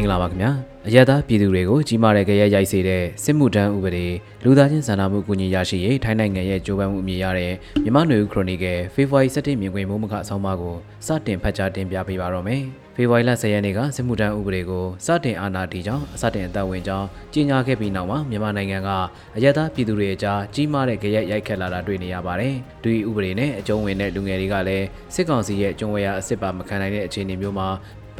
င်္ဂလာပါခင်ဗျာအရသာပြည်သူတွေကိုကြီးမားတဲ့ကြရက်ရိုက်စေတဲ့စစ်မှုထမ်းဥပဒေလူသားချင်းစာနာမှုကူညီရရှိရေးထိုင်းနိုင်ငံရဲ့ကြိုးပမ်းမှုအမြင်ရတဲ့မြန်မာ့နွေဦးခရိုနီကယ်ဖေဖော်ဝါရီ17မြင်ကွင်းမိုးမခအဆောင်ပါကိုစတင်ဖတ်ကြားတင်ပြပေးပါတော့မယ်ဖေဖော်ဝါရီလ10ရက်နေ့ကစစ်မှုထမ်းဥပဒေကိုစတင်အာဏာတည်ကြောင်းစတင်အသက်ဝင်ကြောင်းကြေညာခဲ့ပြီးနောက်မှာမြန်မာနိုင်ငံကအရသာပြည်သူတွေအကြားကြီးမားတဲ့ကြရက်ရိုက်ခတ်လာတာတွေ့နေရပါတယ်ဒီဥပဒေနဲ့အကျုံးဝင်တဲ့လူငယ်တွေကလည်းစစ်ကောင်စီရဲ့ကျုံဝဲရအစ်စ်ပါမခံနိုင်တဲ့အခြေအနေမျိုးမှာ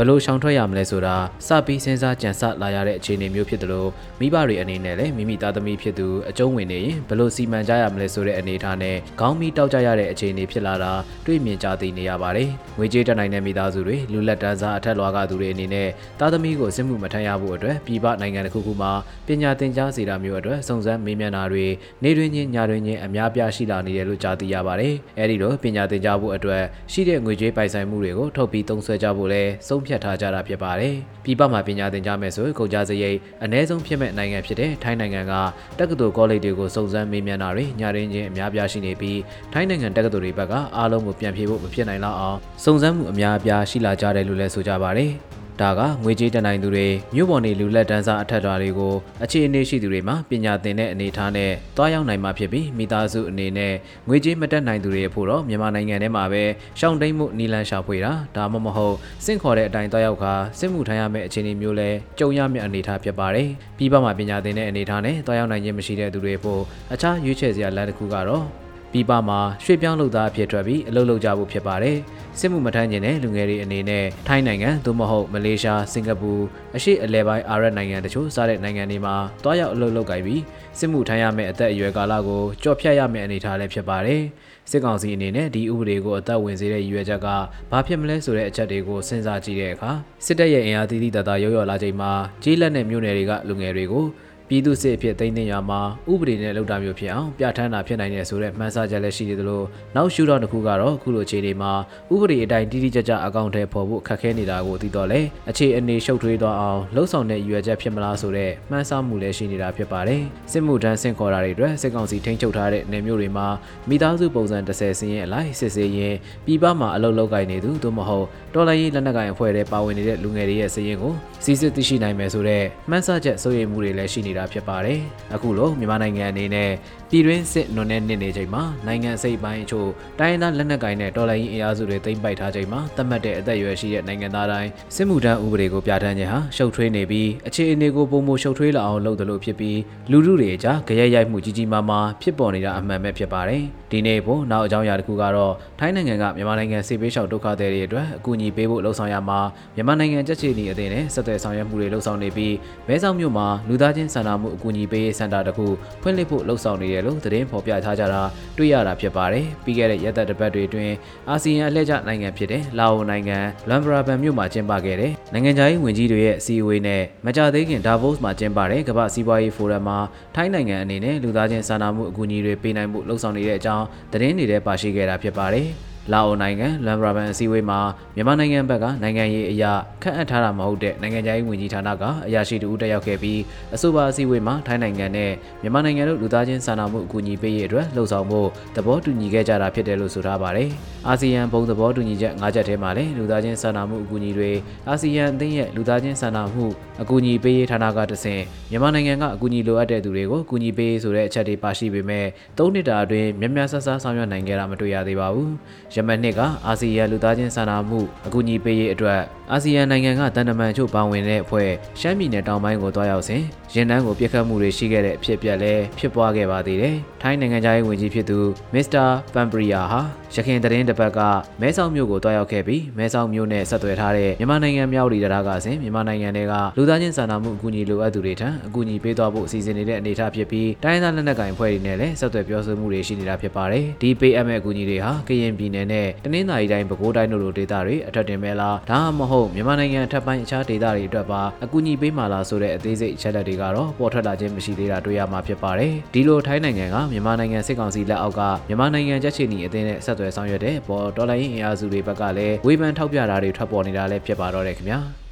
ဘလို့ရှောင်ထွက်ရမလဲဆိုတာစပြီးစဉ်းစားကြံစလာရတဲ့အခြေအနေမျိုးဖြစ်တယ်လို့မိဘတွေအနေနဲ့လည်းမိမိသားသမီးဖြစ်သူအကျုံးဝင်နေရင်ဘလို့စီမံကြရမလဲဆိုတဲ့အနေအထားနဲ့ခေါင်းမီတောက်ကြရတဲ့အခြေအနေဖြစ်လာတာတွေ့မြင်ကြသိနေရပါတယ်။ငွေကြေးတက်နိုင်တဲ့မိသားစုတွေလူလက်တန်းစားအထက်လွှာကသူတွေအနေနဲ့သားသမီးကိုစစ်မှုမထမ်းရဖို့အတွက်ပြည်ပနိုင်ငံတစ်ခုခုမှာပညာသင်ကြားစေတာမျိုးအတွက်စုံစမ်းမေးမြန်းတာတွေနေတွင်ချင်းညတွင်ချင်းအများပြားရှိလာနေတယ်လို့ကြားသိရပါတယ်။အဲဒီလိုပညာသင်ကြားဖို့အတွက်ရှိတဲ့ငွေကြေးပိုင်ဆိုင်မှုတွေကိုထုတ်ပြီးသုံးစွဲကြဖို့လဲဆုံးဖြတ်ထားကြတာဖြစ်ပါတယ်။ပြည်ပမှာပညာသင်ကြားမယ်ဆိုရင်ကုန်ကြစရိတ်အ ਨੇ ဆုံးဖြစ်မဲ့နိုင်ငံဖြစ်တဲ့ထိုင်းနိုင်ငံကတက္ကသိုလ်ကောလိပ်တွေကိုစုံစမ်းမေးမြန်းတာတွေညရင်းချင်းအများပြားရှိနေပြီးထိုင်းနိုင်ငံတက္ကသိုလ်တွေဘက်ကအားလုံးကိုပြန်ဖြေဖို့မဖြစ်နိုင်တော့အောင်စုံစမ်းမှုအများအပြားရှိလာကြတယ်လို့လည်းဆိုကြပါတယ်။ ဒါကငွေကြေးတနိုင်သူတွေမြို့ပေါ်နေလူလက်တန်းစားအထက်တော်တွေကိုအခြေအနေရှိသူတွေမှာပညာသင်တဲ့အနေအထားနဲ့တွားရောက်နိုင်မှာဖြစ်ပြီးမိသားစုအနေနဲ့ငွေကြေးမတက်နိုင်သူတွေအဖို့တော့မြန်မာနိုင်ငံထဲမှာပဲရှောင်းတိန်မှုနီလန်ရှာဖွေတာဒါမှမဟုတ်စင့်ခေါ်တဲ့အတိုင်းတွားရောက်ခါစစ်မှုထမ်းရမယ့်အခြေအနေမျိုးလဲကြုံရမယ့်အနေအထားဖြစ်ပါတယ်ပြီးပမှာပညာသင်တဲ့အနေအထားနဲ့တွားရောက်နိုင်ခြင်းမရှိတဲ့သူတွေဖို့အခြားရွေးချယ်စရာလမ်းတစ်ခုကတော့ ပြည်ပမှာရွှေ့ပြောင်းလုပ်သားအဖြစ်ထွက်ပြီးအလုပ်လုပ်ကြဖို့ဖြစ်ပါတယ်။စစ်မှုမထမ်းကျင်တဲ့လူငယ်တွေအနေနဲ့ထိုင်းနိုင်ငံသို့မဟုတ်မလေးရှားစင်ကာပူအရှေ့အလယ်ပိုင်းအာရပ်နိုင်ငံတချို့စတဲ့နိုင်ငံတွေမှာတွားရောက်အလုပ်လုပ်ကြပြီးစစ်မှုထမ်းရမယ့်အသက်အရွယ်ကာလကိုကြော်ဖြတ်ရမယ့်အနေအထားလည်းဖြစ်ပါတယ်။စစ်ကောင်စီအနေနဲ့ဒီဥပဒေကိုအသက်ဝင်စေတဲ့ရည်ရွယ်ချက်ကဘာဖြစ်မလဲဆိုတဲ့အချက်တွေကိုစဉ်းစားကြည့်တဲ့အခါစစ်တပ်ရဲ့အင်အားသီးသီးတသားရောရောလာချိန်မှာကြီးလက်နဲ့မြို့နယ်တွေကလူငယ်တွေကို ပြည်သူစစ်အဖြစ်သိမ်းသိမ်းရမှာဥပဒေနဲ့လုပ်တာမျိုးဖြစ်အောင်ပြဋ္ဌာန်းတာဖြစ်နိုင်တယ်ဆိုတဲ့မှန်းဆချက်လည်းရှိနေသလိုနောက်ရှုထောင့်တစ်ခုကတော့အခုလိုအခြေအနေမှာဥပဒေအတိုင်းတိတိကျကျအကောင့်ထဲပေါ်ဖို့ခက်ခဲနေတာကိုသိတော့လေအခြေအနေရှုပ်ထွေးသွားအောင်လှုပ်ဆောင်တဲ့ရွယ်ချက်ဖြစ်မလားဆိုတဲ့မှန်းဆမှုလည်းရှိနေတာဖြစ်ပါတယ်စစ်မှုထမ်းဆင့်ခေါ်တာတွေအတွက်စစ်ကောင်စီထိန်းချုပ်ထားတဲ့နယ်မြို့တွေမှာမိသားစုပုံစံ30စင်းရဲ့အလိုက်စစ်ဆေးရင်ပြည်ပမှာအလုပ်လုပ်ကိုင်နေသူသို့မဟုတ်တော်လိုင်းရေးလက်နက်ကိုင်အဖွဲ့တွေပါဝင်နေတဲ့လူငယ်တွေရဲ့စည်ရင်ကိုစီစစ်သိရှိနိုင်မယ်ဆိုတဲ့မှန်းဆချက်စိုးရိမ်မှုတွေလည်းရှိနေတာဖြစ်ပါတယ်။အခုလိုမြန်မာနိုင်ငံအနေနဲ့ပြည်တွင်းစစ်နွန်နဲ့နစ်နေချိန်မှာနိုင်ငံစိတ်ပိုင်းအချို့တိုင်းရင်းသားလက်နက်ကိုင်နဲ့တော်လှန်ရေးအင်အားစုတွေသိမ်းပိုက်ထားချိန်မှာသတ်မှတ်တဲ့အသက်အရွယ်ရှိတဲ့နိုင်ငံသားတိုင်းစစ်မှုထမ်းဥပဒေကိုပြဋ္ဌာန်းခြင်းဟာရှုပ်ထွေးနေပြီးအခြေအနေကိုပုံမရှုပ်ထွေးလာအောင်လုပ်တယ်လို့ဖြစ်ပြီးလူထုတွေအကြားကြရက်ရိုက်မှုကြီးကြီးမားမားဖြစ်ပေါ်နေတာအမှန်ပဲဖြစ်ပါတယ်။ဒီနေ့ပေါ်နောက်အကြောင်းအရာတစ်ခုကတော့ထိုင်းနိုင်ငံကမြန်မာနိုင်ငံစစ်ပေးရှောက်ဒုက္ခသည်တွေအတွက်အကူအညီပေးဖို့လှုံ့ဆော်ရမှာမြန်မာနိုင်ငံကြက်ချီနီအသင်းနဲ့ဆက်သွယ်ဆောင်ရွက်မှုတွေလှုံ့ဆော်နေပြီးမဲဆောက်မြို့မှာလူသားချင်းစာနာမှုအကူအညီပေးရေးစင်တာတစ်ခုဖွင့်လှစ်ဖို့လှုံ့ဆော်နေတယ်လို့သတင်းဖော်ပြထားကြတာတွေ့ရတာဖြစ်ပါတယ်။ပြီးခဲ့တဲ့ရက်သက်တစ်ပတ်တွေအတွင်းအာဆီယံအလှည့်ကျနိုင်ငံဖြစ်တဲ့လာအိုနိုင်ငံလွမ်ဘရာဘန်မြို့မှာကျင်းပခဲ့တဲ့နိုင်ငံခြားရေးဝန်ကြီးတွေရဲ့အစည်းအဝေးနဲ့မကြသေးခင်ဒါဗို့စ်မှာကျင်းပတဲ့ကမ္ဘာစီးပွားရေးဖိုရမ်မှာထိုင်းနိုင်ငံအနေနဲ့လူသားချင်းစာနာမှုအကူအညီတွေပေးနိုင်မှုလှုံ့ဆော်နေတဲ့အကြောင်းသတင်းတွေထဲပါရှိခဲ့တာဖြစ်ပါတယ်။ လာအိုနိုင်ငံလမ်ဘရာဘန်အစည်းအဝေးမှာမြန်မာနိုင်ငံဘက်ကနိုင်ငံရေးအရာခန့်အပ်ထားတာမဟုတ်တဲ့နိုင်ငံခြားရေးဝန်ကြီးဌာနကအရာရှိတူတက်ရောက်ခဲ့ပြီးအဆိုပါအစည်းအဝေးမှာထိုင်းနိုင်ငံနဲ့မြန်မာနိုင်ငံတို့လူသားချင်းစာနာမှုအကူအညီပေးရေးအတွက်လှုံ့ဆော်မှုသဘောတူညီခဲ့ကြတာဖြစ်တယ်လို့ဆိုထားပါတယ်။အာဆီယံဘုံသဘောတူညီချက်၅ချက်ထဲမှာလည်းလူသားချင်းစာနာမှုအကူအညီတွေအာဆီယံအသင်းရဲ့လူသားချင်းစာနာမှုအကူအညီပေးရေးဌာနကတဆင့်မြန်မာနိုင်ငံကအကူအညီလိုအပ်တဲ့သူတွေကိုအကူအညီပေးဆိုတဲ့အချက်တွေပါရှိပေမဲ့၃နှစ်တာအတွင်းများများဆဆဆောင်ရွက်နိုင်ခဲ့တာမတွေ့ရသေးပါဘူး။ယမန်နှစ်ကအာဆီယံလူသားချင်းစာနာမှုအကူအညီပေးရေးအတွက်အာဆီယံနိုင်ငံကတန်တမန်ချို့ပါဝင်တဲ့အဖွဲ့ရှမ်းပြည်နယ်တောင်ပိုင်းကိုတွားရောက်စဉ်ရင်နှန်းကိုပြစ်ခတ်မှုတွေရှိခဲ့တဲ့အဖြစ်အပျက်လည်းဖြစ်ပွားခဲ့ပါသေးတယ်။ထိုင်းနိုင်ငံသားရေးဝန်ကြီးဖြစ်သူမစ္စတာပန်ပရီယာဟာရခိုင်သတင်းတစ်ပတ်ကမဲဆောက်မြို့ကိုတွားရောက်ခဲ့ပြီးမဲဆောက်မြို့နဲ့ဆက်သွယ်ထားတဲ့မြန်မာနိုင်ငံမြောက်လီတရားကစဉ်မြန်မာနိုင်ငံတွေကလူသားချင်းစာနာမှုအကူအညီလိုအပ်သူတွေထံအကူအညီပေးသွားဖို့အစီအစဉ်နေတဲ့အနေအထားဖြစ်ပြီးတိုင်းဒေသလက်နက်ကိုင်အဖွဲ့တွေနဲ့လည်းဆက်သွယ်ပြောဆိုမှုတွေရှိနေတာဖြစ်ပါတယ်။ဒီပေးအပ်မဲ့အကူအညီတွေဟာကရင်ပြည်နယ်နဲ့တနင်္သာရီတိုင်းပဲခူးတိုင်းတို့လိုဒေသတွေအထက်တင်မဲ့လားဒါမှမဟုတ်မြန်မာနိုင်ငံအထက်ပိုင်းအခြားဒေသတွေအတွက်ပါအကူအညီပေးမှာလားဆိုတဲ့အသေးစိတ်အချက်လက်တွေကတော့ပေါ်ထွက်လာခြင်းမရှိသေးတာတွေ့ရမှာဖြစ်ပါတယ်။ဒီလိုထိုင်းနိုင်ငံကမြန်မာနိုင်ငံစစ်ကောင်စီလက်အောက်ကမြန်မာနိုင်ငံကြက်ချီနီအသင်းနဲ့ဆက်သွယ်ဆောင်ရွက်တဲ့ပေါ်ဒေါ်လာရင်းအင်အားစုတွေဘက်ကလည်းဝေဖန်ထောက်ပြတာတွေထွက်ပေါ်နေတာလည်းဖြစ်ပါတော့တယ်ခင်ဗျာ။